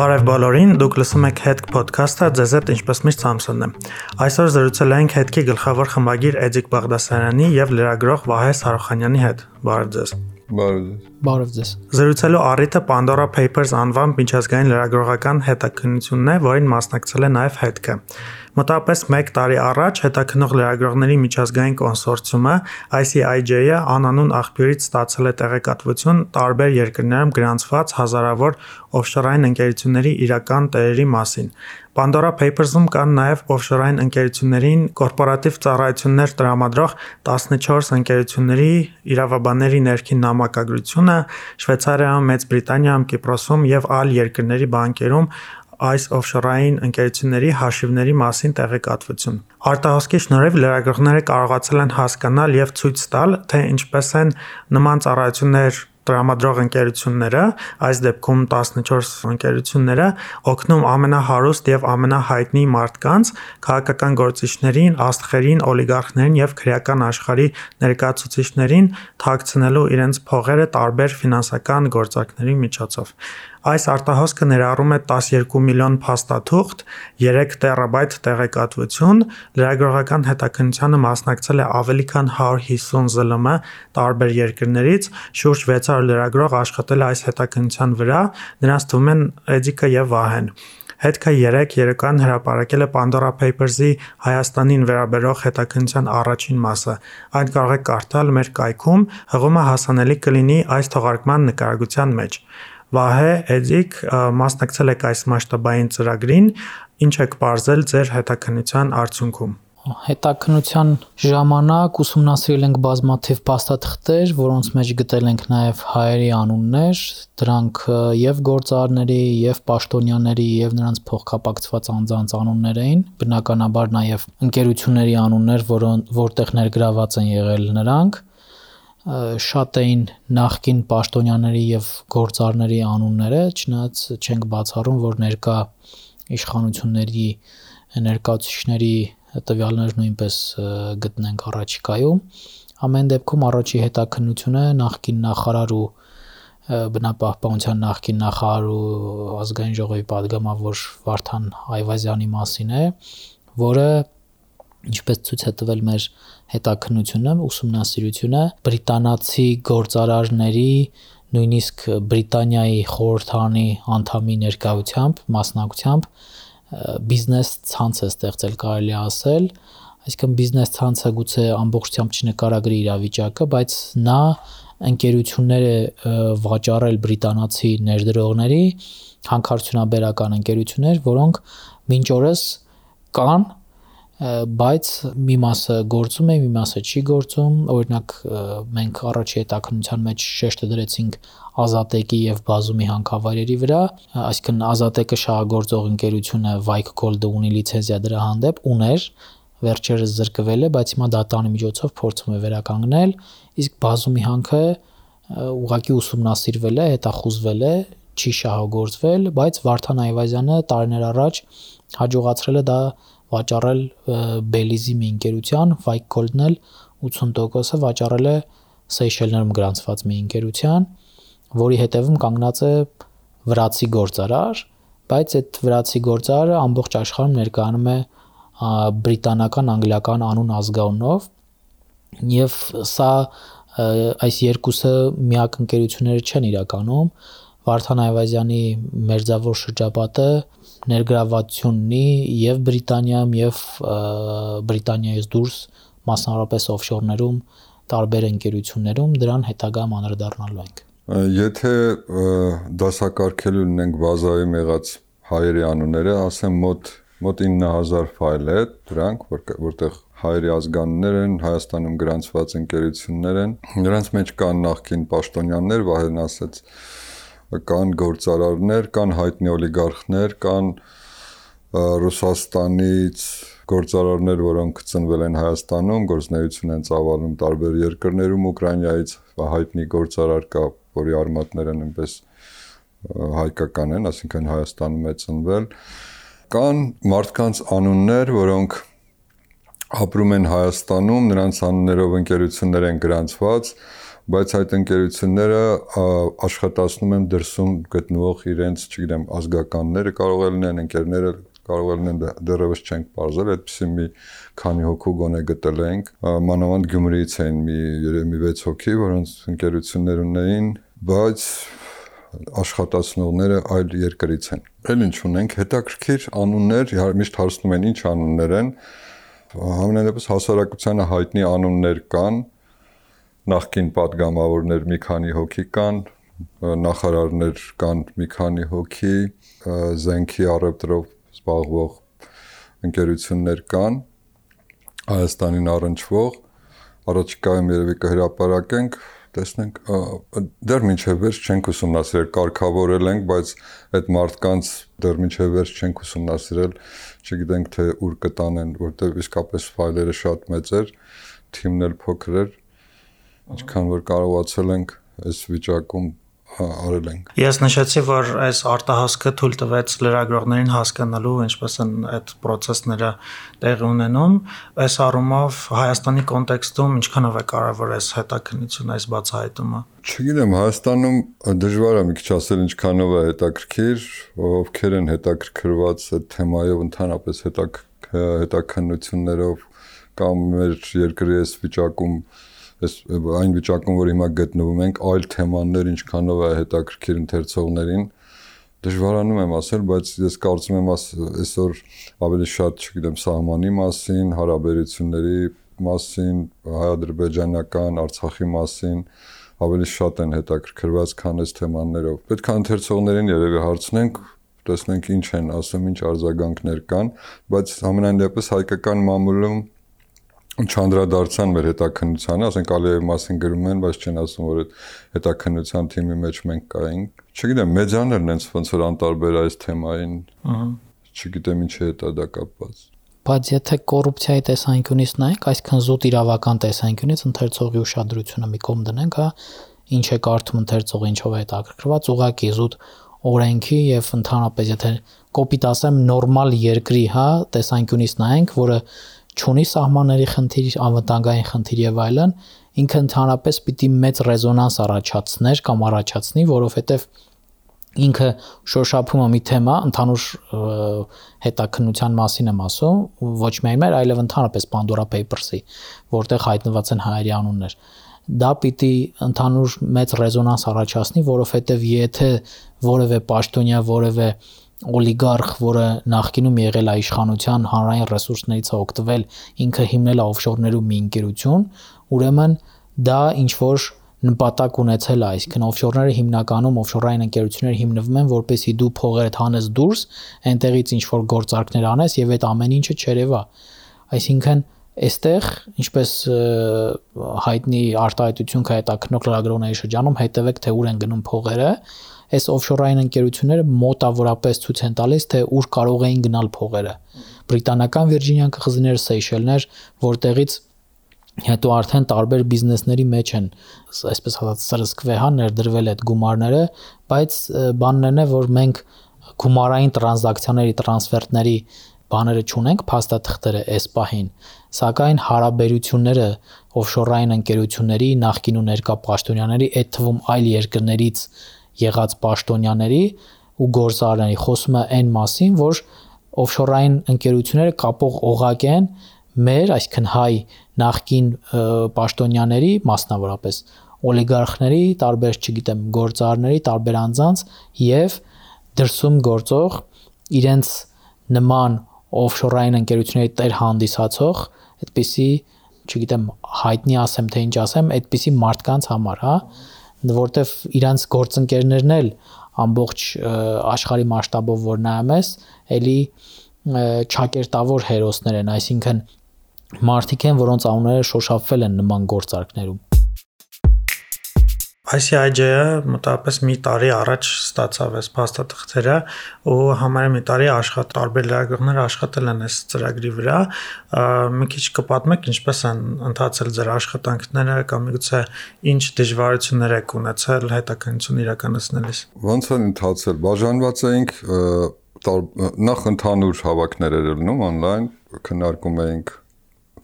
Բարև բոլորին, դուք լսում եք Հետք podcast-ը, ձեզ հետ ինչպես միշտ Սամսոնն է։ Այսօր զրուցել ենք Հետքի գլխավոր խմբագիր Էդիկ Բաղդասարյանի եւ լրագրող Վահե Սարոխանյանի հետ։ Բարև ձեզ։ Բարև ձեզ։ Բարև ձեզ։ Զրուցելու առիթը Pandora Papers անվան միջազգային լրագրողական հետաքննությունն է, որին մասնակցել է նաև Հետքը։ Մոտավորապես 1 տարի առաջ հետաքնող լրագրողների միջազգային կոնսորցիումը ICIJ-ը անանուն աղբյուրից ստացել է տեղեկատվություն տարբեր երկրներում գրանցված հազարավոր օֆշորային ընկերությունների իրական տերերի մասին։ Pandora Papers-ում կան նաև օֆշորային ընկերություններին կորպորատիվ ծառայություններ տրամադրող 14 ընկերությունների իրավաբանների ներքին նամակագրությունը Շվեյցարիայում, Մեծ Բրիտանիայում, Կիպրոսում եւ այլ երկրների բանկերում այս օֆշորային ընկերությունների հաշիվների մասին տեղեկատվություն։ Արտահոսքի շնորհիվ լրագրողները կարողացել են հասկանալ եւ ցույց տալ, թե ինչպես են նման ծառայություններ տրամադրող ընկերությունները, այս դեպքում 14 ընկերությունները օգնում ամենահարուստ եւ ամենահայտնի մարդկանց, քաղաքական գործիչներին, աստղերին, օլիգարխներին եւ քրեական աշխարհի ներկայացուցիչներին թաքցնելու իրենց փողերը տարբեր ֆինանսական գործարքների միջոցով։ Այս արտահոսքը ներառում է 12 միլիոն փաստաթուղթ, 3 տերաբայթ տեղեկատվություն, լրագրողական հետաքննությանը մասնակցել է ավելի քան 150 ԶԼՄ տարբեր երկրներից, շուրջ 600 լրագրող աշխատել է այս հետաքննության վրա, նրանց թվում են Էդիկը եւ Վահեն։ Հետքը 3 երեկոյան հրապարակել է Pandora Papers-ի Հայաստանին վերաբերող հետաքննության առաջին մասը։ Այն կարող եք կարդալ մեր կայքում, հղումը հասանելի կլինի այս թողարկման նկարագրության մեջ։ Վահե Էդիկ մասնակցել եք այս մասշտաբային ծրագրին, ինչ եք ողրզել ձեր հետաքննության արդյունքում։ Հետաքննության ժամանակ ուսումնասիրել ենք բազմաթիվ փաստաթղթեր, որոնց մեջ գտել ենք նաև հայերի անուններ, դրանք եւ գործարարների, եւ պաշտոնյաների, եւ նրանց փոխկապակցված անձանց անուններ էին, բնականաբար նաև ընկերությունների անուններ, որոն որտեղ ներգրաված են եղել նրանք շատ էին նախկին պաշտոնյաների եւ գործարների անունները, չնայած չենք բացառում, որ ներկա իշխանությունների ներկայացուցիչների տվյալներ նույնպես գտնենք առաջիկայում։ Ամեն դեպքում առաջի հետաքննությունը նախկին նախարար ու բնապահպանության նախկին նախարար ու ազգային ժողովի падգամավոր Վարդան Այվազյանի մասին է, որը ինչպես ցույց է տվել մեր հետաքննությունը, ուսումնասիրությունը բրիտանացի գործարարների նույնիսկ Բրիտանիայի խորհրդանի անդամի ներկայությամբ, մասնակցությամբ բիզնես ցանց է ստեղծել, կարելի ասել, այսինքն բիզնես ցանցը գուցե ամբողջությամբ չնկարագրի իրավիճակը, բայց նա ընկերություններ է վաճառել բրիտանացի ներդրողների, հանքարդյունաբերական ընկերություններ, որոնք մինչ օրս կան բայց մի մասը գործում է, մի մասը չի գործում։ Օրինակ մենք առաջի հետաքննության մեջ շեշտը դրեցինք Ազատեկի եւ Բազումի հանքավայրերի վրա, այսինքն Ազատեկը շահագործող ընկերությունը Vike Gold-ը ունի լիցենզիա դրա հանդեպ, ուներ, վերջերս զրկվել է, բայց հիմա դատանի միջոցով փորձում է վերականգնել, իսկ Բազումի հանքը ուղակի ուսումնասիրվել է, հետախուզվել է, չի շահագործվել, բայց Վարդան Այվազյանը տարիներ առաջ հաջողացրել է դա վաճառել Belize-ի մի ընկերության, Vike Gold-ն էլ 80%-ը վաճառել է Սեյշելներում գրանցված մի ընկերության, որի հետևում կանգնած է վրացի գործարար, բայց այդ վրացի գործարարը ամբողջ աշխարհում ներկայանում է բրիտանական անգլիական անուն ազգանունով եւ սա այս երկուսը միակ ընկերությունները չեն իրականում Վարդան Այվազյանի մերձավոր շրջապատը ներգրավվածություն ունի եւ Բրիտանիայում եւ Բրիտանիայից դուրս մասնավորապես օֆշորներում տարբեր ընկերություններում դրան հետագայում անդրադառնալու ենք։ Եթե դասակարգելու ունենք բազայում եղած հայերի անունները, ասեմ մոտ մոտ 9000 ֆայլ է դրանք, որ որտեղ հայերի ազգանուններ են, Հայաստանում գրանցված ընկերություններ են։ Նրանց մեջ կան նախկին պաշտոնյաներ, Վահեն ասաց, կան գործարարներ, կան հայտնի օլիգարխներ, կան Ռուսաստանից գործարարներ, որոնք ծնվել են Հայաստանում, գործնեություն են ծավալում տարբեր երկրներում, Ուկրաինայից հայտնի գործարար կա, որի արմատները նույնպես հայկական են, ասինքն Հայաստանում է ծնվել։ Կան մարդկանց անուններ, որոնք ապրում են Հայաստանում, նրանց անուններով ընկերություններ են գրանցված, բայց այդ ընկերությունները աշխատացնում են դրսում գտնվող իրենց, չգիտեմ, ազգականները կարող է լինեն, ընկերները կարող է լինեն դեռևս չենք բարձել, այդպեսի մի քանի հոգու գոնե գտել ենք։ Մանավանդ Գյումրիից էին մի երևի 6 հոգի, որոնց ընկերություններ ունեին, բայց աշխատացնողները այլ երկրից են։ Էլ ինչ ունենք, հետաքրքիր անուններ, միշտ հարցնում են ինչ անուններ են։ Համենայնդեպս հասարակությանը հայտնի անուններ կան, նախկին падգամավորներ մի քանի հոգի կան, նախարարներ կան մի քանի հոգի, զենքի առևտրով զբաղվող ընկերություններ կան Հայաստանին առնչվող առաջիկայում երևի կհրապարակենք տեսնենք դեռ մինչև վերջ չենք ուսումնասիրել կարգավորել ենք բայց այդ մարդկանց դեռ մինչև վերջ չենք ուսումնասիրել չգիտենք թե ուր կտանեն որտեղ իսկապես ֆայլերը շատ մեծ էր թիմն էլ փոքր էր ինչքան որ կարողացել ենք այս վիճակում արել ենք։ Ես նշեցի, որ այս արտահասկը թույլ տվեց լրագրողներին հասկանալու ինչպես են այդ process-ները տեղի ունենում։ Այս առումով Հայաստանի կոնտեքստում ինչքանով է կարևոր այս հետաքննությունը, այս բացահայտումը։ Չգիտեմ, Հայաստանում դժվար է մի քիչ ասել ինչքանով է հետաքրքիր, ովքեր են հետաքրքրված այդ թեմայով ընդհանրապես հետաքննություններով կամ մեր երկրի այս վիճակում այս այն վիճակում, որ հիմա գտնվում ենք, այլ թեմաներ ինչքանով է հետաքրքիր ընթերցողներին, դժվարանում եմ ասել, բայց ես կարծում եմ այսօր ավելի շատ, չգիտեմ, սահմանի մասին, հարաբերությունների մասին, հայ-ադրբեջանական, Արցախի մասին ավելի շատ են հետաքրքրված, քան այս թեմաներով։ Պետք է ընթերցողներին երևի հարցնենք, տեսնենք ինչ են ասում, ինչ արձագանքներ կան, բայց ամենայն դեպս հայկական մամուլում չանդրադարձան մեր հետաքննությանը, ասենք Ալիևի մասին գրում են, բայց չեն ասում, որ այդ հետաքննության թիմի մեջ մենք կայինք։ Չգիտեմ, մեդիաներն են ոնց որ անտարբեր այս թեմային։ Ահա։ Չգիտեմ ինչի հետ է դա կապված։ Բայց եթե կոռուպցիայի տեսանկյունից նայենք, այսքան զուտ իրավական տեսանկյունից ընթերցողի ուշադրությունը մի կողմ դնենք, հա, ինչ է կարդում ընթերցողը, ինչով է հետաքրքրված, ուղղակի զուտ օրենքի եւ ընդհանրապես եթե կոպիտ ասեմ նորմալ երկրի, հա, տեսանկյունից նայենք, որը չունի սահմանների խնդիր, անվտանգային խնդիր եւ այլն, ինքը ընդհանրապես պիտի մեծ ռեզոնանս առաջացներ կամ առաջացնի, որովհետեւ ինքը շոշափում է մի թեմա, ընդհանուր հետաքննության մասին եմ ասում, ոչ միայն մեր, այլև ընդհանրապես Pandora Papers-ի, որտեղ հայտնված են հայերի անուններ դա պիտի ընդհանուր մեծ ռեզոնանս առաջացնի, որովհետև եթե որևէ պաշտոնյա, որևէ օլիգարխ, որը նախկինում եղել է իշխանության հանրային ռեսուրսներից օգտվել, ինքը հիմնել է օֆշորներում մի ընկերություն, ուրեմն դա ինչ որ նպատակ ունեցել է, այսինքն օֆշորները հիմնականում օֆշորային ընկերություններ հիմնվում են, որպեսի դու փողերդ հանես դուրս, այնտեղից ինչ որ գործարքներ անես եւ այդ ամեն ինչը չերևա։ Այսինքն այստեղ ինչպես հայտնի արտահայտություն կա հետաքնող լրագրողների շրջանում հետևեք թե ուր են գնում փողերը այս օֆշորային ընկերությունները մոտավորապես ցույց են տալիս, թե ուր կարող էին գնալ փողերը։ Բրիտանական Վիրջինիան կղզիներ, Սեյշելներ, որտեղից հետո արդեն տարբեր բիզնեսների մեջ են այսպես ասած սրսկվե հա ներդրվել այդ գումարները, բայց բանն է, որ մենք գումարային տրանզակցիաների, տրանսֆերտների բաները չունենք, փաստաթղթերը այս պահին, սակայն հարաբերությունները օֆշորային ընկերությունների, նախկին ու ներկա պաշտոնյաների, այդ թվում այլ երկրներից եղած պաշտոնյաների ու գործարարների խոսում է այն մասին, որ օֆշորային ընկերությունները կապող օղակ են մեր, այսինքն հայ նախկին պաշտոնյաների, մասնավորապես օլիգարխների, տարբեր, չգիտեմ, գործարարների, տարբեր անձանց եւ դրսում գործող իրենց նման օֆշորային ընկերությունների տեր հանդիսացող այդպիսի, չգիտեմ, հայտնի ասեմ թե ինչ ասեմ, այդպիսի մարդկանց համար, հա, որտեվ իրանց գործընկերներն էլ ամբողջ աշխարհի մասշտաբով որ նայում ես, էլի ճակերտավոր հերոսներ են, այսինքն մարդիկ են, որոնց անունները շոշափվել են նման գործարքներում։ ICIJ-ը մոտավորապես մի տարի առաջ ստացավ այս փաստաթղթերը ու համարյա մի տարի աշխատել տարբեր լրագրողներ աշխատել են այս ծրագրի վրա մի քիչ կպատմեք ինչպես են ընթացել ձեր աշխատանքները կամ միգուցե ինչ դժվարություններ եք ունեցել հետաքննություն իրականացնելիս ոնց են ընթացել բաժանված էինք նախ ընդհանուր հավաքներ էր լինում on-line քննարկում էինք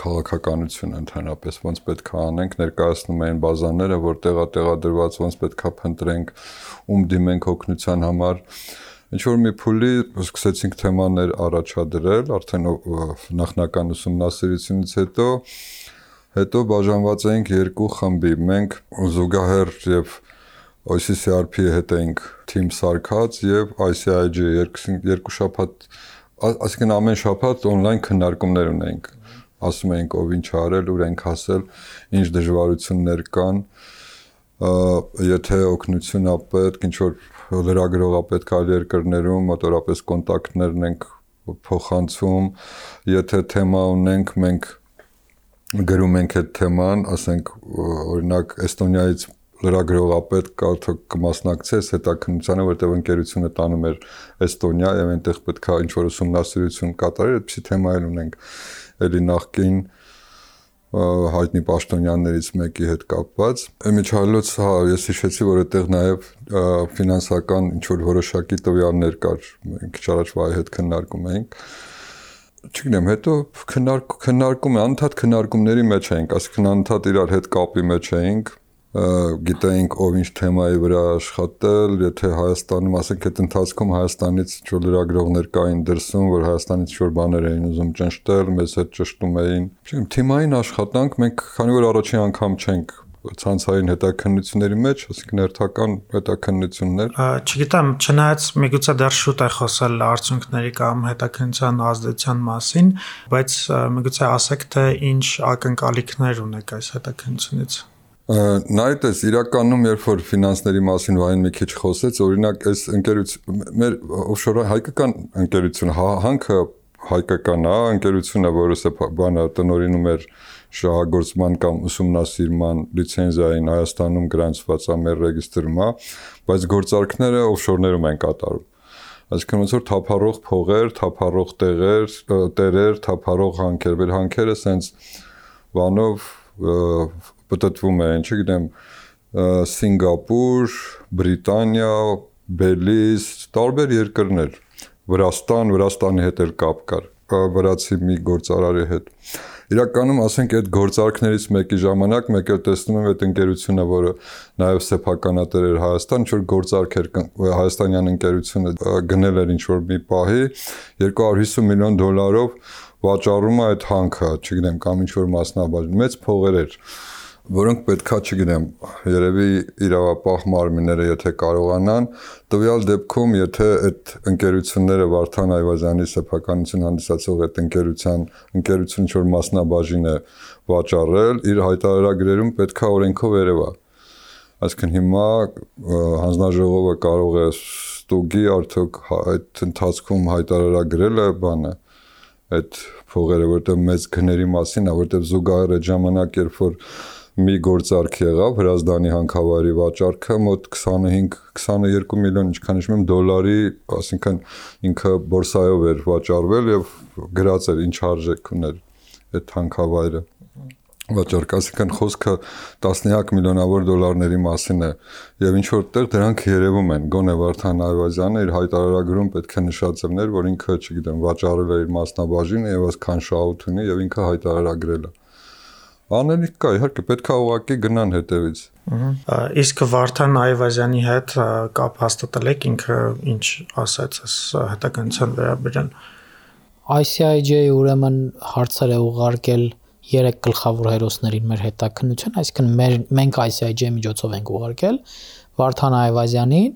քաղաքականությունը ընդհանրապես ոնց պետք է անենք, ներկայացնում էին բազաները, որ տեղա տեղադրված ոնց պետք է փնտրենք, ում դիմենք օգնության համար։ Ինչ որ մի փուլի սկսեցինք թեմաներ առաջադրել, արդեն նախնական ուսումնասիրությունից հետո հետո բաժանված էինք երկու խմբի։ Մենք զուգահեռ եւ OCCRP-ի հետ էինք թիմ սարքած եւ երկու երկու շաբաթ այսինքն ամեն շաբաթ on-line քննարկումներ ունեինք ասում էինք ով ինչ արել, ուր ենք հասել, ինչ դժվարություններ կան, եթե օգնություն ա պետք, ինչ որ լրագրողա պետք այլ երկրներում, մոտորապես կոնտակտներն ենք փոխանցում, եթե թեմա ունենք, մենք գրում ենք այդ թեման, ասենք օրինակ Էստոնիայից լրագրողապետ կարթ կմասնակցես հետաքննությանը, որտեղ ընկերությունը տանում էր Էստոնիա եւ այնտեղ պետքա ինչ որ ուսումնասիրություն կատարել, այդպիսի թեմա էլ ունենք էլի նախքին հայտնի պաշտոնյաններից մեկի հետ կապված։ Եմիջայլոց, հա, ես հիշեցի, որ այդտեղ նաև ֆինանսական ինչ որ որոշակի տվյալներ կար։ քիչ առաջ վայ հետ քննարկում էինք չգիտեմ, հետո քննարկում քննարկում անդադ քննարկումների մեջ էինք, այսինքն անդադ իրար հետ կապի մեջ էինք, գիտեինք ով ինչ թեմայի վրա աշխատել, եթե Հայաստանում, ասենք այդ ընթացքում Հայաստանից ինչ-որ լրագրողներ կային դրսում, որ Հայաստանից ինչ-որ բաներ էին ուզում ճնշտել, մեզ հետ ճշտում էին։ Չգիտեմ, թիմային աշխատանք մենք քանի որ առաջին անգամ չենք ցանցային հետաքննությունների մեջ, ասենք ներթական հետաքննություններ։ Չգիտեմ, չնայած միգուցե դեռ շուտ է խոսել արդյունքների կամ հետաքննության ազդեցության մասին, բայց միգուցե ասեք թե ինչ ակնկալիքներ ունեք այս հետաքննությունից։ Նայտես իրականում երբ որ ֆինանսների մասին վային մի քիչ խոսեց, օրինակ այս ընկերություն մեր օֆշոր հայկական ընկերությունը հանքը հայկական է, ընկերությունը, որը բանը տնորինում էր շահագործման կամ ուսումնասիրման լիցենզիային Հայաստանում գրանցված է մեր ռեգիստրում բայց գործարքները օֆշորներում են կատարում այսինքն ոնց որ թափառող փողեր, թափառող տեղեր, տերեր, թափառող հանքեր, վեր հանքերը սենց բանով պատտվում են, չգիտեմ, Սինգապուր, Բրիտանիա, Բելիզ, տարբեր երկրներ, Վրաստան, Վրաստանի հետ էլ կապ կար, վրացի մի գործարարի հետ։ Իրականում, ասենք, այդ գործարքներից մեկի ժամանակ մեկ էլ տեսնում եմ այդ ընկերությունը, որը նաև սեփականատեր էր Հայաստան, ինչ որ գործարք էր հայաստանյան ընկերությունը գնել էր ինչ որ մի պահի 250 միլիոն դոլարով վաճառում է այդ հանքը, չգիտեմ, կամ ինչ որ մասնաբաժին, մեծ փողեր էր որոնք պետքա, չգիտեմ, երևի իրավապահ մարմինները եթե կարողանան, տվյալ դեպքում, եթե այդ ընկերությունները Վարդան Այվազյանի սեփականություն հանդիսացող այդ ընկերության ընկերություն ինչ-որ մասնաբաժին է վաճառել, իր հայտարարագրերում պետքա օրենքով երևա։ Այսինքն հիմա հանձնաժողովը կարող է ստուգի արդյոք այդ ընթացքում հայտարարագրել է բանը այդ փողերը, որտեղ մեծ գների մասին որտեղ զուգահեռ այդ ժամանակ, երբ որ մի գործարք եղավ Հրազդանի հանքավայրի վաճառքը մոտ 25-22 միլիոն ինչքան հիշում եմ դոլարի, ասինքն ինքը բորսայով էր վաճառվել եւ գրած էր ինչ արժեք ուներ այդ հանքավայրը վաճառք, ասինքն խոսքը տասնյակ միլիոնավոր դոլարների մասին է եւ ինչ որտեղ դրանք երևում են գոնե Վարդան Այվազյանը իր հայտարարագրում պետք է նշած էր, որ ինքը, չգիտեմ, վաճառել է իր մասնաբաժինը եւ այսքան շահութ ունի եւ ինքը հայտարարագրել է Անելիք կա, իհարկե պետք է ուղակի գնան հետևից։ Ահա։ Իսկ Վարդան Այվազյանի հետ կապ հաստատել եք ինքը ինչ ասաց այս հետաքննության վերաբերյալ։ ICIJ-ը ուրեմն հարցեր է ուղարկել երեք գլխավոր հերոսներին մեր հետաքննություն, այսինքն մեր մենք ICIJ-ի միջոցով ենք ուղարկել Վարդան Այվազյանին,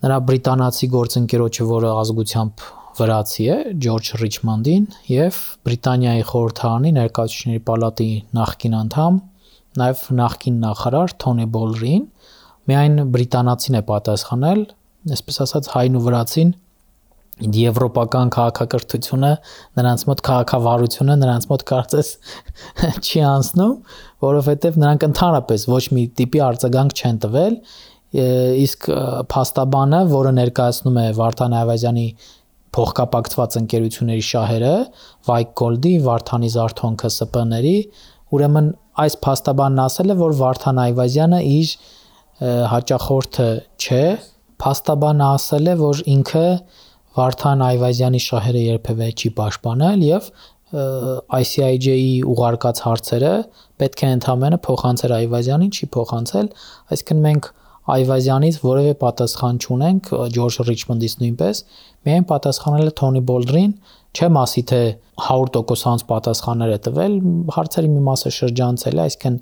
նրա բրիտանացի գործընկերոջը, որը ազգությամբ վրացի է Ջորջ Ռիչմոնդին եւ Բրիտանիայի խորհրդարանի ներկայացուցիչների պալատի նախկին անդամ, նաեւ նախկին նախարար Թոնի Բոլրին, միայն բրիտանացին է պատասխանել, այսպես ասած հայն ու վրացին եվրոպական քաղաքակրթությունը նրանց մոտ քաղաքավարությունը նրանց մոտ կարծես չի անցնում, որովհետև նրանք ընդհանրապես ոչ մի տիպի արձագանք չեն տվել, իսկ փաստաբանը, որը ներկայացնում է Վարդան Այվազյանի փոխկապակցված ընկերությունների շահերը, White Gold-ի, Վարդանի Զարթոնքը ՍՊ-ների, ուրեմն այս փաստաբանն ասել է, որ Վարդան Այվազյանը իր հաճախորդը չէ, փաստաբանը ասել է, որ ինքը Վարդան Այվազյանի շահերը երբևէ չի պաշտպանել եւ ICIJ-ի ուղարկած հարցերը պետք է ընդամենը փոխանցել Այվազյանին, չի փոխանցել, այսինքն մենք Այվազյանից որևէ պատասխան չունենք, Ջորջ Ռիչմոնդից նույնպես, միայն պատասխանել է Թոնի Բոլդրին, չեմ ասի թե 100% հանց պատասխաններ է տվել, հարցերի մի մասը շրջանցել է, այսինքն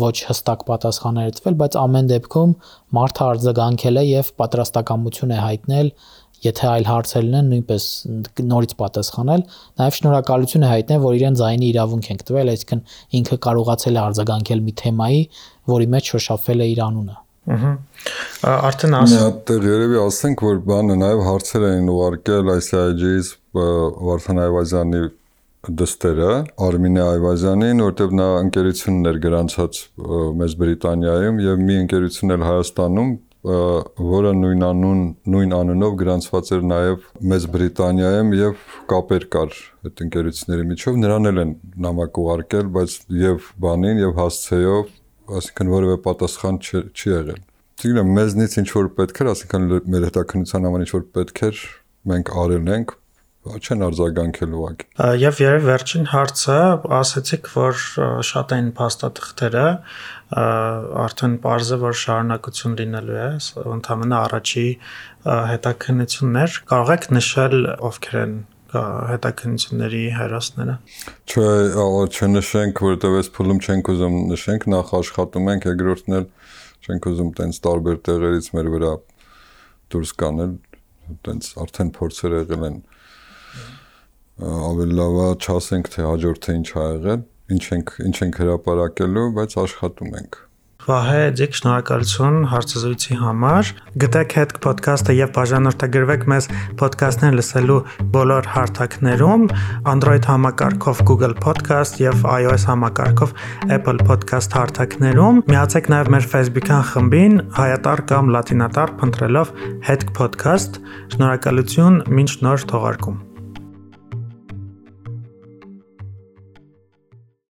ոչ հստակ պատասխաններ է տվել, բայց ամեն դեպքում մարդը արձագանքել է եւ պատրաստակամություն է հայտնել եթե այլ հարցեր լինեն, նույնպես նորից պատասխանել, նաև շնորհակալություն է հայտնել, որ իրեն ձայնի իրավունք ենք տվել, այսինքն ինքը կարողացել է արձագանքել մի թեմայի, որի մեջ շոշափվել է իր անունը։ Ահա։ Արդեն ասում։ Մի հատ տեղ երևի ասենք, որ բանը նաև հարցեր էին ուղարկել ICIJ-ից Վարդան Այվազյանի դստերը Արմինե Այվազյանին, որտեղ նա ընկերություններ գրանցած մեծ Բրիտանիայում եւ մի ընկերություն էլ Հայաստանում, որը նույն անուն նույն անունով գրանցված էր նաև Մեծ Բրիտանիայում եւ կապեր կար այդ ընկերությունների միջով նրան էլ են նամակ ուղարկել բայց եւ բանին եւ հասցեով այսինքն որևէ պատասխան չի, եղել Չգիտեմ մեզնից ինչ որ պետք էր այսինքն մեր հետաքննության համար ինչ որ պետք էր մենք արել ենք չեն արձագանքել ուղղակի։ Եվ երբ վերջին հարցը ասացիք, որ շատ են փաստաթղթերը, արդեն parze որ շարունակություն լինելու է, ընդհանրապես առաջի հետաքննություններ, կարող եք նշել ովքեր են հետաքննությունների հերոսները։ Չէ, չնշենք, որովհետև այս փուլում չենք ուզում նշենք, նախ աշխատում ենք, երկրորդն էլ չենք ուզում տենց տարբեր տեղերից մեր վրա դուրս կանել, տենց արդեն փորձեր եղել են ավելի լավ է չասենք թե հաջորդը ինչ ա եղել, ինչ ենք ինչ ենք հրապարակելու, բայց աշխատում ենք։ Վահե Ձիկ, շնորհակալություն հարցազրույցի համար։ Գտեք հետ podcast-ը եւ բաժանորդագրվեք մեզ podcast-ներ լսելու բոլոր հարթակներում, Android համակարգով Google Podcast եւ iOS համակարգով Apple Podcast հարթակներում։ Միացեք նաեւ մեր Facebook-յան խմբին հայատար կամ լատինատար փնտրելով Head Podcast։ Շնորհակալություն, մինչ նոր թողարկում։